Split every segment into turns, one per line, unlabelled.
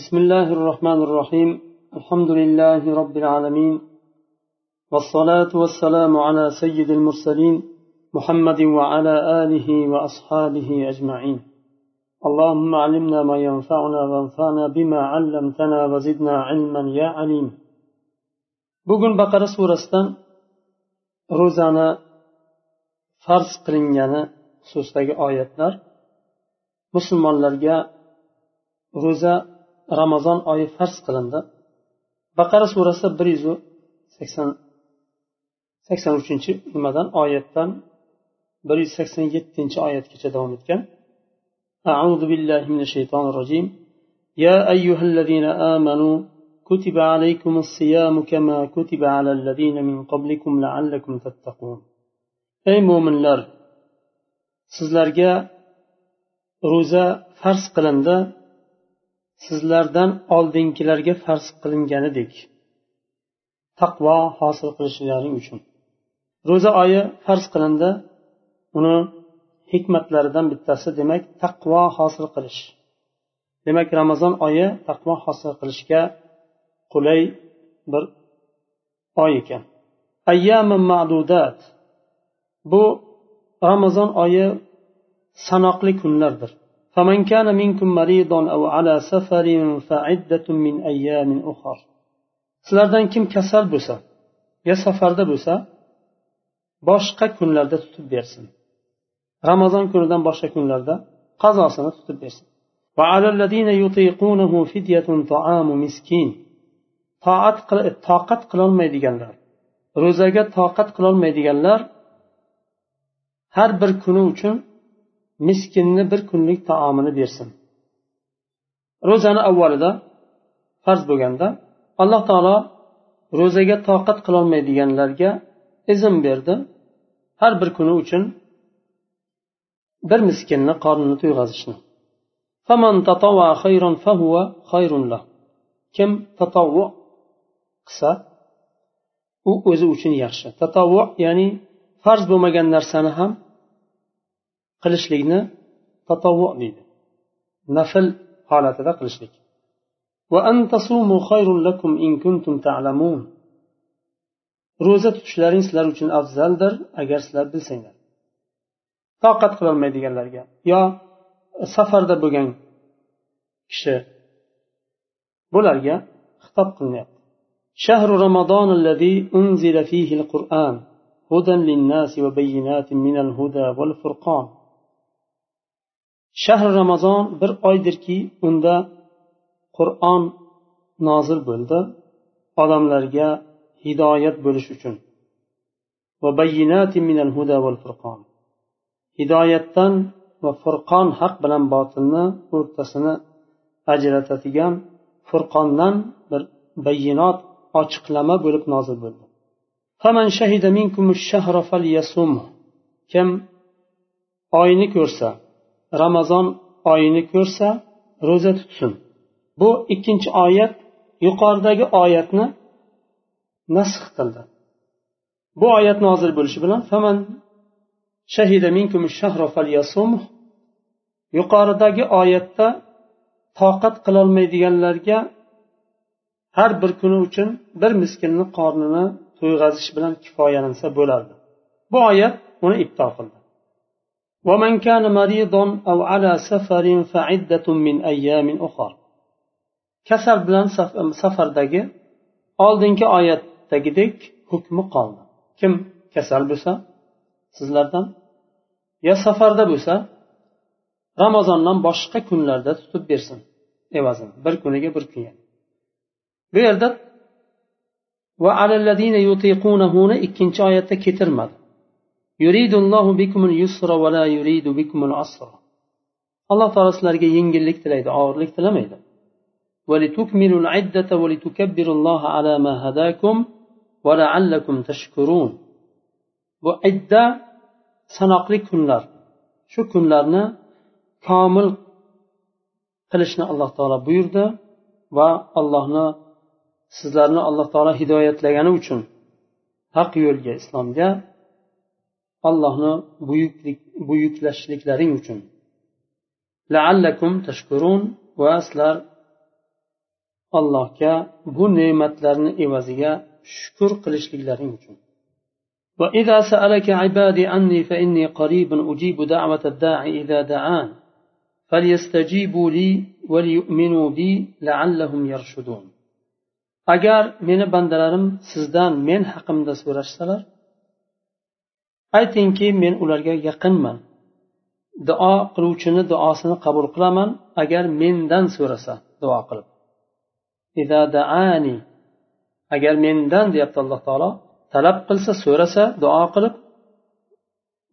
بسم الله الرحمن الرحيم. الحمد لله رب العالمين. والصلاة والسلام على سيد المرسلين محمد وعلى آله وأصحابه أجمعين. اللهم علمنا ما ينفعنا وانفعنا بما علمتنا وزدنا علما يا عليم. bugun baqara surasidan ro'zani farz qilingani xususidagi oyatlar musulmonlarga ro'za ramazon oyi farz qilindi baqara surasi bir yuz sakson sakson uchinchi nimadan oyatdan bir yuz sakson yettinchi oyatgacha davom etgan أعوذ بالله من الشيطان الرجيم يا أيها الذين آمنوا كتب عليكم الصيام كما كتب على الذين من قبلكم لعلكم تتقون أي مؤمن لر sizlarga ro'za farz qilindi Sizlardan oldingilarga farz qilinganidek taqvo hosil qilishlaring uchun. Ro'za oyi farz qilindi uni hikmatlaridan bittasi demak taqvo hosil qilish. Demak ramazon oyi taqvo hosil qilishga qulay bir oy ekan. Ayyami ma'dudat. Bu ramazon oyi sanoqli kunlardir. فمن كان منكم مريضا أو على سفر فعدة من أيام أخر sizlardan kim kasal bo'lsa yo safarda bo'lsa boshqa kunlarda tutib bersin ramazon kunidan boshqa kunlarda qazosini tutib bersin toqat qilolmaydiganlar ro'zaga toqat qilolmaydiganlar har bir kuni uchun miskinni bir kunlik taomini bersin. Ro'zani avvalida farz bo'lganda alloh taolo ro'zaga toqat qilolmaydiganlarga izn berdi. Har bir kuni uchun bir miskinni qornini to'yg'azishni. Kim tatovvu qilsa u o'zi uchun yaxshi. Tatovvu ya'ni farz bo'lmagan narsani ham qilishlikni tatovvu deydi. Nafl holatida qilishlik. Ro'za tutishlaring sizlar uchun afzaldir agar sizlar bilsanglar. Toqat qilolmaydiganlarga yo safarda bo'lgan kishi bularga xitob qilinyapti. Shahru ramazon allazi unzila fihi alquran hudan linnas va bayyinatin minal huda wal furqon shahri ramazon bir oydirki unda qur'on nozil bo'ldi. Odamlarga hidoyat bo'lish uchun. Hidoyatdan va furqon haq bilan botilni o'rtasini ajratadigan furqondan bir bayinot ochiqlama bo'lib nozil bo'ldi. Kim oyni ko'rsa ramazon oyini ko'rsa ro'za tutsin. Bu ikkinchi oyat yuqoridagi oyatni nasx qildi. Bu oyat nozil bo'lishi bilan faman shahida minkum yuqoridagi oyatda toqat qilolmaydiganlarga har bir kuni uchun bir miskinni qornini to'yg'azish bilan kifoyalansa bo'lardi. Bu oyat uni ibto qildi. ومن كان مريضا أو على سفر فعدة من أيام أخر kasal bilan safardagi oldingi oyatdagidek hukmi qoldi kim kasal bo'lsa sizlardan yo safarda bo'lsa ramazondan boshqa kunlarda tutib bersin evazini bir kuniga bir kun bu yerda va ikkinchi oyatda keltirmadi يريد الله بكم اليسر ولا يريد بكم العسر alloh taolo sizlarga yengillik tilaydi og'irlik tilamaydi ولتكملوا العدة ولتكبروا الله على ما هداكم ولعلكم تشكرون bu idda sanoqli kunlar shu kunlarni komil qilishni alloh taolo buyurdi va allohni sizlarni alloh taolo hidoyatlagani uchun haq yo'lga islomga allohni buyuklik buyuklashliklaring uchun laallakum tashkurun va sizlar allohga bu ne'matlarni evaziga shukur qilishliklaring uchun وإذا سألك عبادي عني فإني قريب أجيب دعوة الداعي إذا دعان فليستجيبوا لي وليؤمنوا بي لعلهم يرشدون agar meni bandalarim sizdan men haqimda so'rashsalar aytingki men ularga yaqinman. Duo qiluvchini duosini qabul qilaman agar mendan so'rasa duo qilib. Agar mendan deyapti alloh taolo talab qilsa so'rasa duo qilib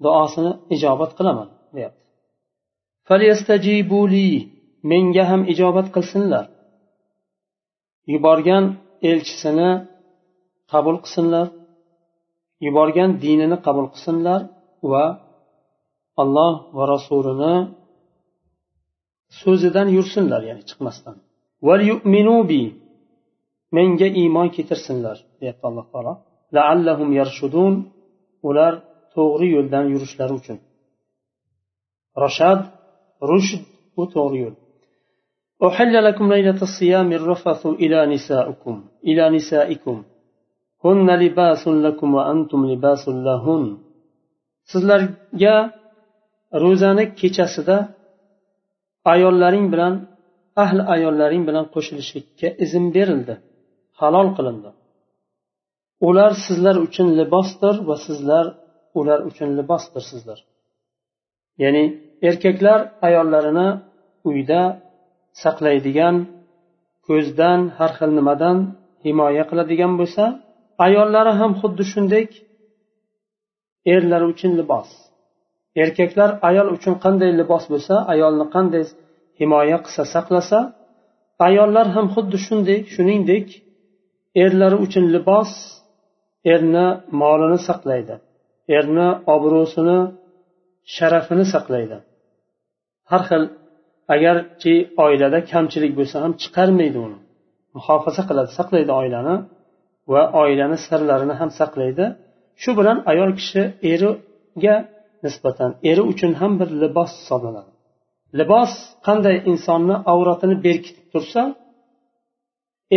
duosini ijobat qilaman deyapti. Menga ham ijobat qilsinlar. Yuborgan elchisini qabul qilsinlar. yuborgan dinini qabul qilsinlar va alloh va rasulini so'zidan yursinlar ya'ni chiqmasdan menga iymon keltirsinlar deyapti alloh taolo laallahum yarshudun ular to'g'ri yo'ldan yurishlari uchun rashad rushd bu to'g'ri yo'l أحل لكم ليلة الصيام الرفث إلى نسائكم إلى نسائكم sizlarga ro'zani kechasida ayollaring bilan ahli ayollaring bilan qo'shilishlikka izn berildi. Halol qilindi. Ular sizlar uchun libosdir va sizlar ular uchun libosdirsizlar ya'ni erkaklar ayollarini uyda saqlaydigan ko'zdan har xil nimadan himoya qiladigan bo'lsa ayollari ham xuddi shunday erlari uchun libos. Erkaklar ayol uchun qanday libos bo'lsa ayolni qanday himoya qilsa saqlasa ayollar ham xuddi shunday shuningdek erlari uchun libos erni molini saqlaydi erni obro'sini sharafini saqlaydi. Har xil agarchi oilada kamchilik bo'lsa ham chiqarmaydi uni. Muhofaza qiladi saqlaydi oilani. Va oilani sirlarini ham saqlaydi. Shu bilan ayol kishi eriga nisbatan eri uchun ham bir libos hisoblanadi. Libos qanday insonni avratini berkitib tursa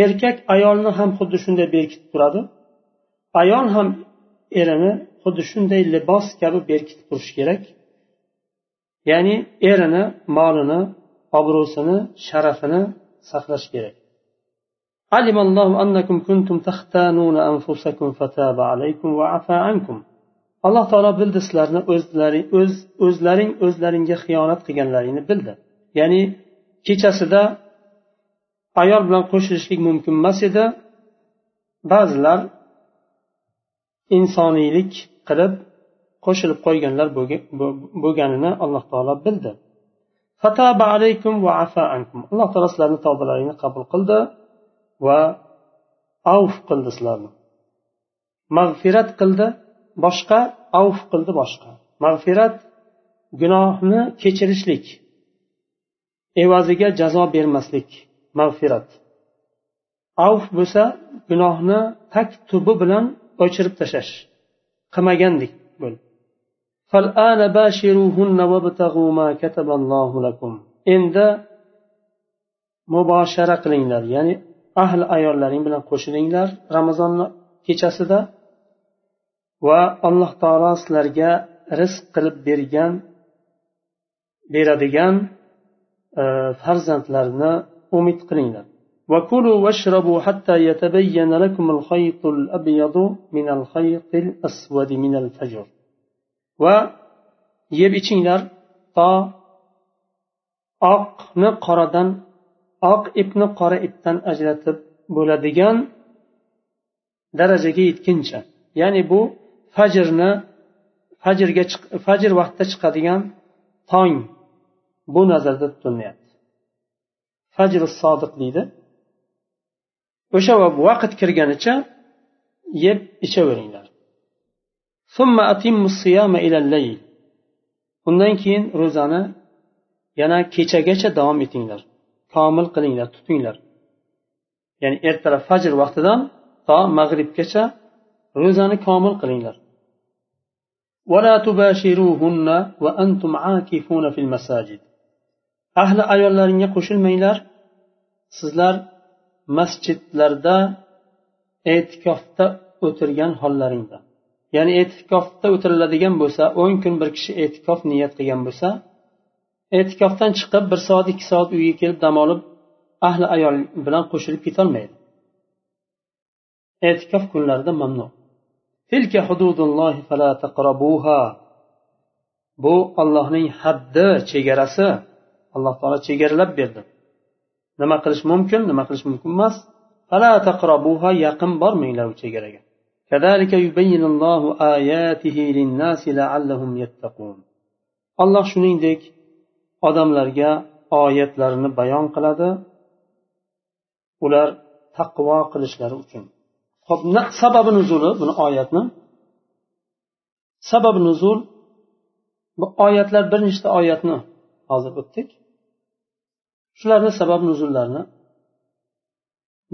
erkak ayolni ham xuddi shunday berkitib turadi ayol ham erini xuddi shunday libos kabi berkitib turishi kerak. Ya'ni erini molini obro'sini sharafini saqlash kerak. علم الله أنكم كنتم تختانون أنفسكم فتاب عليكم وعفى عنكم alloh taolo bildi sizlarni o'zlaring o'z o'zlaring o'zlaringga xiyonat qilganlaringni bildi ya'ni kechasida ayol bilan qo'shilishlik mumkin emas edi ba'zilar insoniylik qilib qo'shilib qo'yganlar bo'lganini alloh taolo bildi alloh taolo sizlarni tavbalaringni qabul qildi Va avf qildi sizlarni mag'firat qildi boshqa avf qildi boshqa. Mag'firat gunohni kechirishlik evaziga jazo bermaslik mag'firat. Avf bo'lsa gunohni tak tubi bilan o'chirib tashlash qilmagandek endi muboshara qilinglar ya'ni ahli ayollaring bilan qo'shilinglar ramazon kechasida va alloh taolo sizlarga rizq qilib bergan beradigan e, farzandlarni umid qilinglar وكلوا واشربوا حتى يتبين لكم الخيط الأبيض من الخيط الأسود من الفجر va yeb ichinglar to oqni qoradan oq ipni qora ipdan ajratib bo'ladigan darajaga yetguncha ya'ni bu fajrni fajrga fajr vaqtida chiqadigan tong bu nazarda tutilyapti. Fajr sodiq deydi. O'sha vaqt kirganicha yeb ichaveringlar. Undan keyin ro'zani yana kechagacha davom etinglar. Komil qilinglar tutinglar. Ya'ni ertalab fajr vaqtidan to mag'ribgacha ro'zani komil qilinglar. Ahli ayollaringga qo'shilmanglar. Sizlar masjidlarda e'tikofda o'tirgan hollaringda. Ya'ni e'tikofda o'tiriladigan bo'lsa o'n kun bir kishi e'tikof niyat qilgan bo'lsa e'tikofdan chiqib bir soat ikki soat uyga kelib dam olib ahli ayol bilan qo'shilib ketolmaydi e'tikof kunlarida mamnu bu ollohning haddi chegarasi alloh taolo chegaralab berdi. Nima qilish mumkin nima qilish mumkin emas. Yaqin bormanglar u chegaraga. Alloh shuningdek odamlarga oyatlarini bayon qiladi ular taqvo qilishlari uchun hop sababi nuzuli buni oyatni sababi nuzul bu oyatlar bir nechta oyatni hozir o'tdik shularni sabab nuzullarini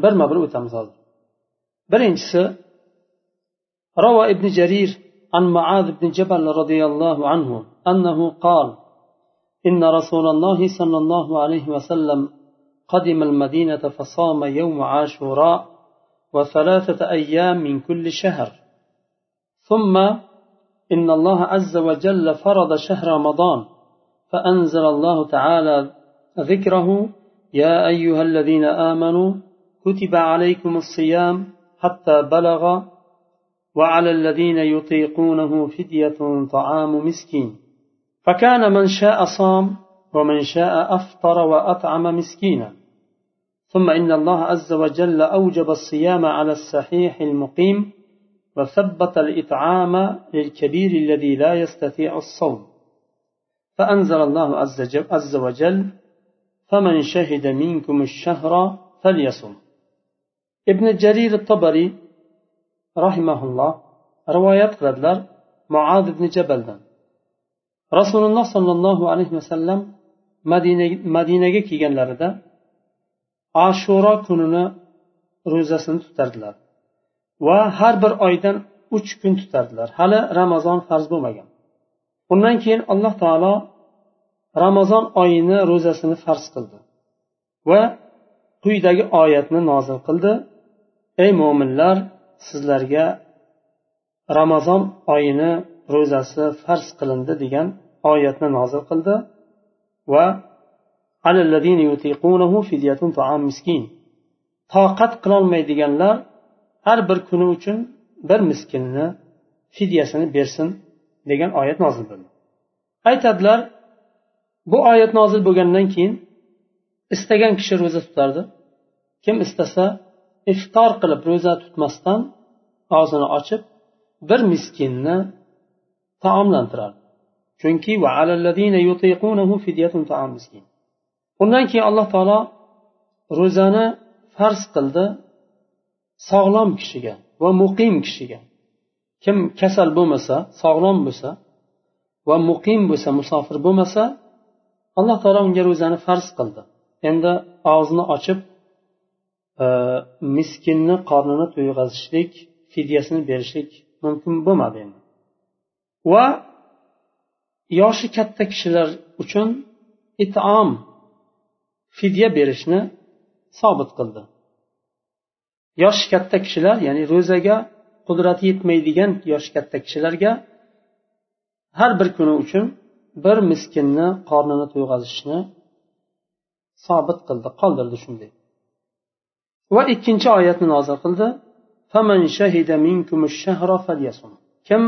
birma bir o'tamiz hozir birinchisi روى ابن جرير عن معاذ بن جبل رضي الله عنه أنه قال إن رسول الله صلى الله عليه وسلم قدم المدينة فصام يوم عاشوراء وثلاثة أيام من كل شهر. ثم إن الله عز وجل فرض شهر رمضان فأنزل الله تعالى ذكره يا أيها الذين آمنوا كتب عليكم الصيام حتى بلغ وعلى الذين يطيقونه فدية طعام مسكين. فكان من شاء صام ومن شاء أفطر وأطعم مسكينا. ثم إن الله عز وجل أوجب الصيام على الصحيح المقيم وثبت الإطعام للكبير الذي لا يستطيع الصوم. فأنزل الله عز وجل فمن شهد منكم الشهر فليصم. ابن جرير الطبري رحمه الله روايات قدلر معاذ بن جبل rasululloh sollallohu alayhi vasallam madinaga kelganlarida ashuro kunini ro'zasini tutardilar va har bir oydan uch kun tutardilar. Hali ramazon farz bo'lmagan. Undan keyin alloh taolo ramazon oyini ro'zasini farz qildi va quyidagi oyatni nozil qildi. Ey mo'minlar sizlarga ramazon oyini ro'zasi farz qilindi degan oyatni nozil qildi. Va toqat qilolmaydiganlar har bir kuni uchun bir miskinni fidyasini bersin degan oyat nozil bo'ldi. Aytadilar bu oyat nozil bo'lgandan keyin istagan kishi ro'za tutardi. Kim istasa iftor qilib ro'za tutmasdan og'zini ochib bir miskinni taomlantirardi chunki undan keyin alloh taolo ro'zani farz qildi sog'lom kishiga va muqim kishiga. Kim kasal bo'lmasa sog'lom bo'lsa va muqim bo'lsa musofir bo'lmasa alloh taolo unga ro'zani farz qildi. Endi og'zini ochib e, miskinni qornini to'yg'azishlik fidyasini berishlik mumkin bo'lmadi endi. Va yoshi katta kishilar uchun itom fidya berishni sobit qildi. Yoshi katta kishilar ya'ni ro'zaga qudrati yetmaydigan yoshi katta kishilarga har bir kuni uchun bir miskinni qornini to'yg'azishni sobit qildi qoldirdi shunday. Va ikkinchi oyatni nozil qildi. Kim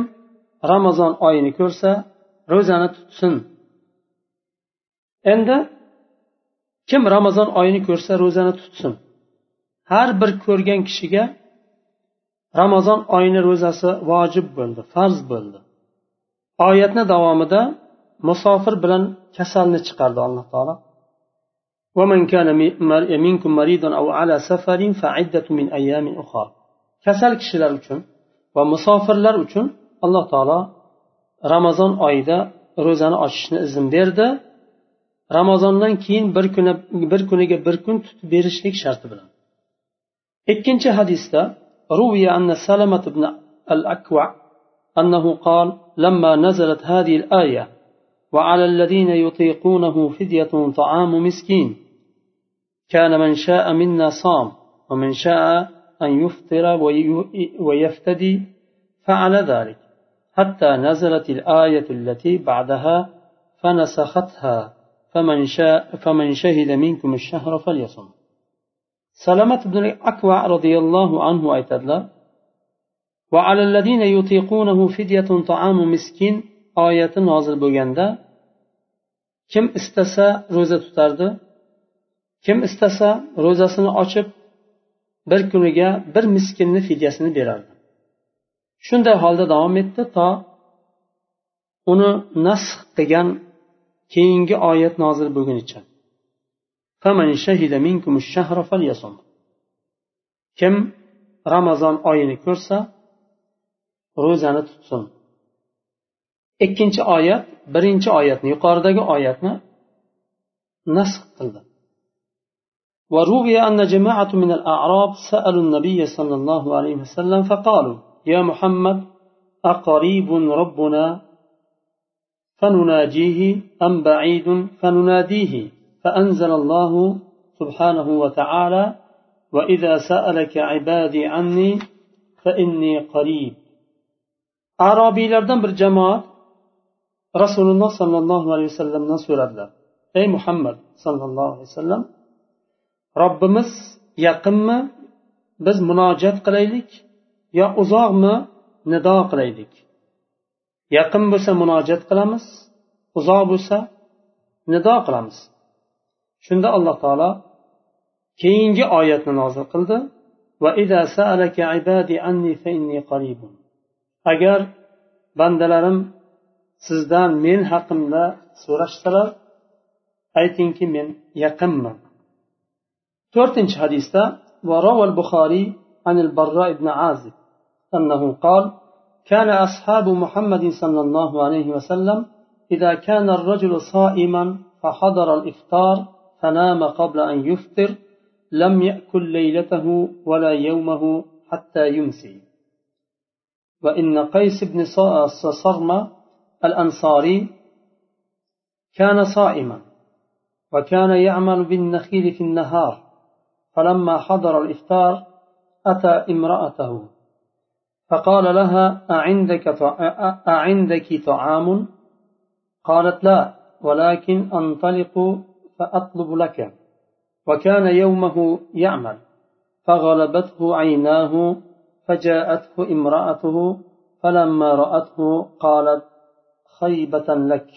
ramazon oyini ko'rsa ro'zani tutsin endi kim ramazon oyini ko'rsa ro'zani tutsin har bir ko'rgan kishiga ramazon oyini ro'zasi vojib bo'ldi farz bo'ldi oyatni davomida musofir bilan kasalni chiqardi alloh taolo ومن كان منكم مريضا أو على سفر فعدة من أيام أخرى kasal kishilar uchun va musofirlar uchun alloh taolo ramazon oyida ro'zani ochishni izn berdi ramazondan keyin bir kuni bir kuniga bir kun tutib berishlik sharti bilan ikkinchi hadisda أنه قال لما نزلت هذه الآية وعلى الذين يطيقونه فدية طعام مسكين كان من شاء منا صام ومن شاء أن يفطر ويفتدي فعل ذلك حتى نزلت الآية التي بعدها فنسختها فمن شاء فمن شهد منكم الشهر فليصم. سلمة بن الأكوع رضي الله عنه أيتدلا وعلى الذين يطيقونه فدية طعام مسكين آية نازل بوغندا kim istasa ro'za tutardi kim istasa ro'zasini ochib bir kuniga bir miskinni fidyasini berardi shunday holda davom etdi to uni nasx qilgan keyingi oyat nozil bo'lgunicha kim ramazon oyini ko'rsa ro'zani tutsin ikkinchi oyat birinchi oyatni yuqoridagi oyatni nasx qildi وروي أن جماعة من الأعراب سألوا النبي صلى الله عليه وسلم فقالوا يا محمد أقريب ربنا فنناجيه أم بعيد فنناديه؟ فأنزل الله سبحانه وتعالى وإذا سألك عبادي عني فإني قريب. عربي لردن برجماعة رسول الله صلى الله عليه وسلم نصر الله أي محمد صلى الله عليه وسلم ربمس يقم بز munojat قليلك yo uzoqmi nido qilaylik yaqin bo'lsa munojat qilamiz uzoq bo'lsa nido qilamiz shunda alloh taolo keyingi oyatni nozil qildi agar bandalarim sizdan men haqimda so'rashsalar aytingki men yaqinman to'rtinchi hadisda وروى البخاري عن البراء بن عازب أنه قال كان أصحاب محمد صلى الله عليه وسلم إذا كان الرجل صائما فحضر الإفطار فنام قبل أن يفطر لم يأكل ليلته ولا يومه حتى يمسي. وإن قيس بن صرمة الأنصاري كان صائما وكان يعمل بالنخيل في النهار فلما حضر الإفطار أتى امرأته فقال لها أعندك أعندك طعام؟ قالت لا ولكن أنطلق فأطلب لك. وكان يومه يعمل فغلبته عيناه فجاءته امرأته فلما رأته قالت خيبة لك.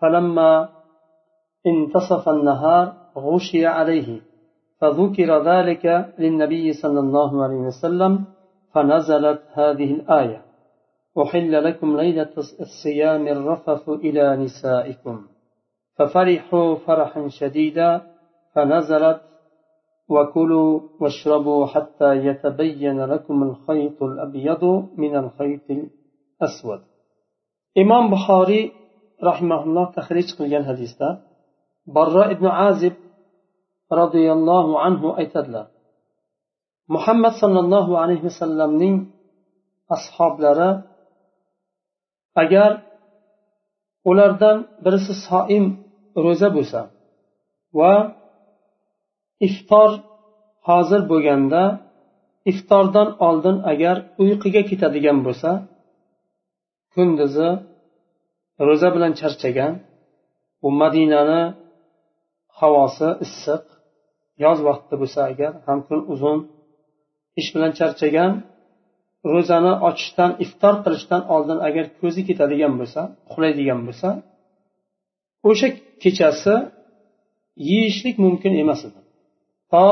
فلما انتصف النهار غشي عليه فذكر ذلك للنبي صلى الله عليه وسلم. فنزلت هذه الآية. أحل لكم ليلة الصيام الرفث إلى نسائكم. ففرحوا فرحا شديدا فنزلت وكلوا واشربوا حتى يتبين لكم الخيط الأبيض من الخيط الأسود. imom buxoriy rahimaulloh tahrij qilgan hadisda barro ibn azib roziyallohu anhu aytadilar muhammad sollallohu alayhi vasallamning ashoblari agar ulardan birisi soim ro'za bo'lsa va iftor hozir bo'lganda iftordan oldin agar uyquga ketadigan bo'lsa kunduzi ro'za bilan charchagan u madinani havosi issiq yoz vaqti bo'lsa agar ham kun uzun ish bilan charchagan ro'zani ochishdan iftor qilishdan oldin agar ko'zi ketadigan bo'lsa uxlaydigan bo'lsa o'sha kechasi yeyishlik mumkin emas edi. To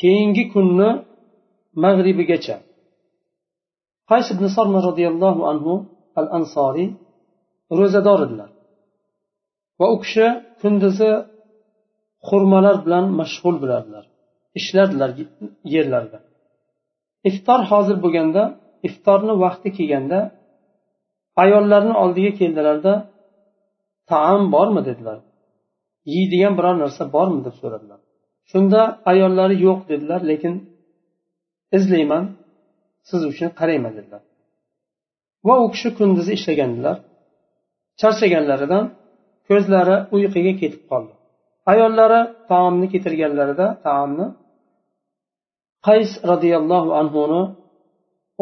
keyingi kunni mag'ribigacha. Qays ibn sorma roziyallohu anhu al ansoriy ro'zador edilar. Va u kishi kunduzi xurmalar bilan mashg'ul bo'lardilar. Ishlardilar yerlarida iftor hozir bo'lganda iftorni vaqti kelganda ayollarni oldiga keldilarda taom bormi? dedilar. Yeydigan biror narsa bormi? deb so'radilar. Shunda ayollari yo'q dedilar lekin izlayman siz uchun qarayman dedilar. Va u kishi kunduzi ishlagandilar. Charchaganlaridan ko'zlari uyquga ketib qoldi. Ayollari taomni ketirganlarida taomni qays roziyallohu anhuni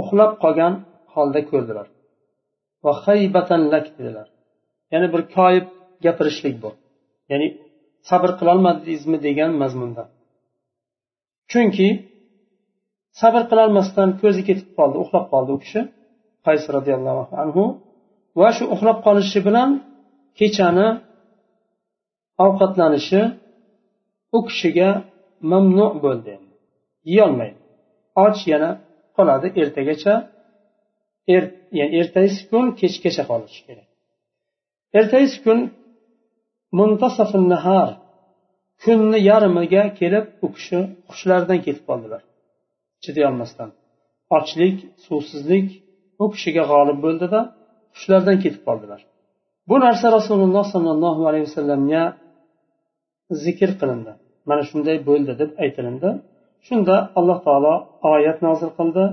uxlab qolgan holda ko'rdilar. Va haybatan lak dedilar. Ya'ni bir koyib gapirishlik bu. Ya'ni sabr qilolmadingizmi degan mazmunda. Chunki sabr qilolmasdan ko'zi ketib qoldi uxlab qoldi u kishi qays roziyallohu anhu. Va shu uxlab qolishi bilan kechani ovqatlanishi u kishiga mamnu bo'ldi. Yeyolmaydi. Och yana qoladi ertagacha. Er, ya'ni ertasi kun kechgacha qolishi kerak. Ertasi kun muntasafin nahar. Kunni yarmiga kelib u kishi hushlaridan ketib qoldilar. Chidayolmasdan ochlik suvsizlik u kishiga g'olib bo'ldida hushlaridan ketib qoldilar. Bu narsa rasululloh sollallohu alayhi vasallamga zikr qilindi. Mana shunday bo'ldi deb aytilindi. Shunda alloh taolo oyat nozil qildi.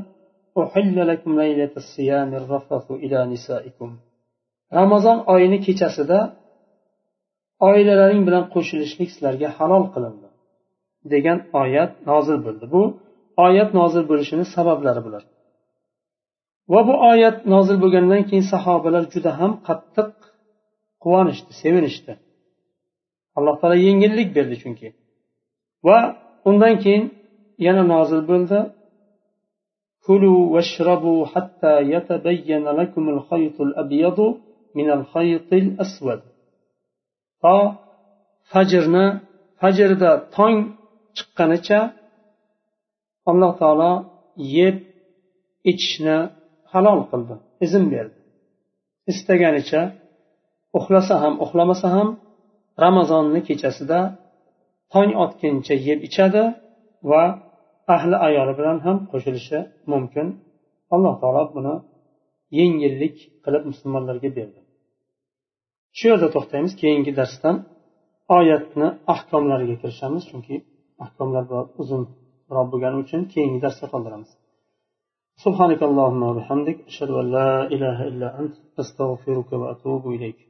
Ramazon oyini kechasida oilalaring bilan qo'shilishlik sizlarga halol qilindi degan oyat nozil bo'ldi. Bu oyat nozil bo'lishini sabablari bular. Va bu oyat nozil bo'lgandan keyin sahobalar juda ham qattiq quvonishdi sevinishdi. Alloh taolo yengillik berdi chunki. Va undan keyin yana nozil bo'ldi كلوا واشربوا حتى يتبين لكم الخيط الأبيض من الخيط الأسود to fajrni fajrda tong chiqqanicha alloh taolo yeb ichishni halol qildi izn berdi istaganicha uxlasa ham uxlamasa ham ramazonni kechasida tong otguncha yeb ichadi va ahli ayoli bilan ham qo'shilishi mumkin alloh taolo buni yengillik qilib musulmonlarga berdi shu yerda to'xtaymiz keyingi darsdan oyatni ahkomlariga kirishamiz chunki ahkomlar uzunroq bo'lgani uchun keyingi darsga qoldiramiz سبحانك اللهم وبحمدك أشهد أن لا إله إلا أنت أستغفرك وأتوب إليك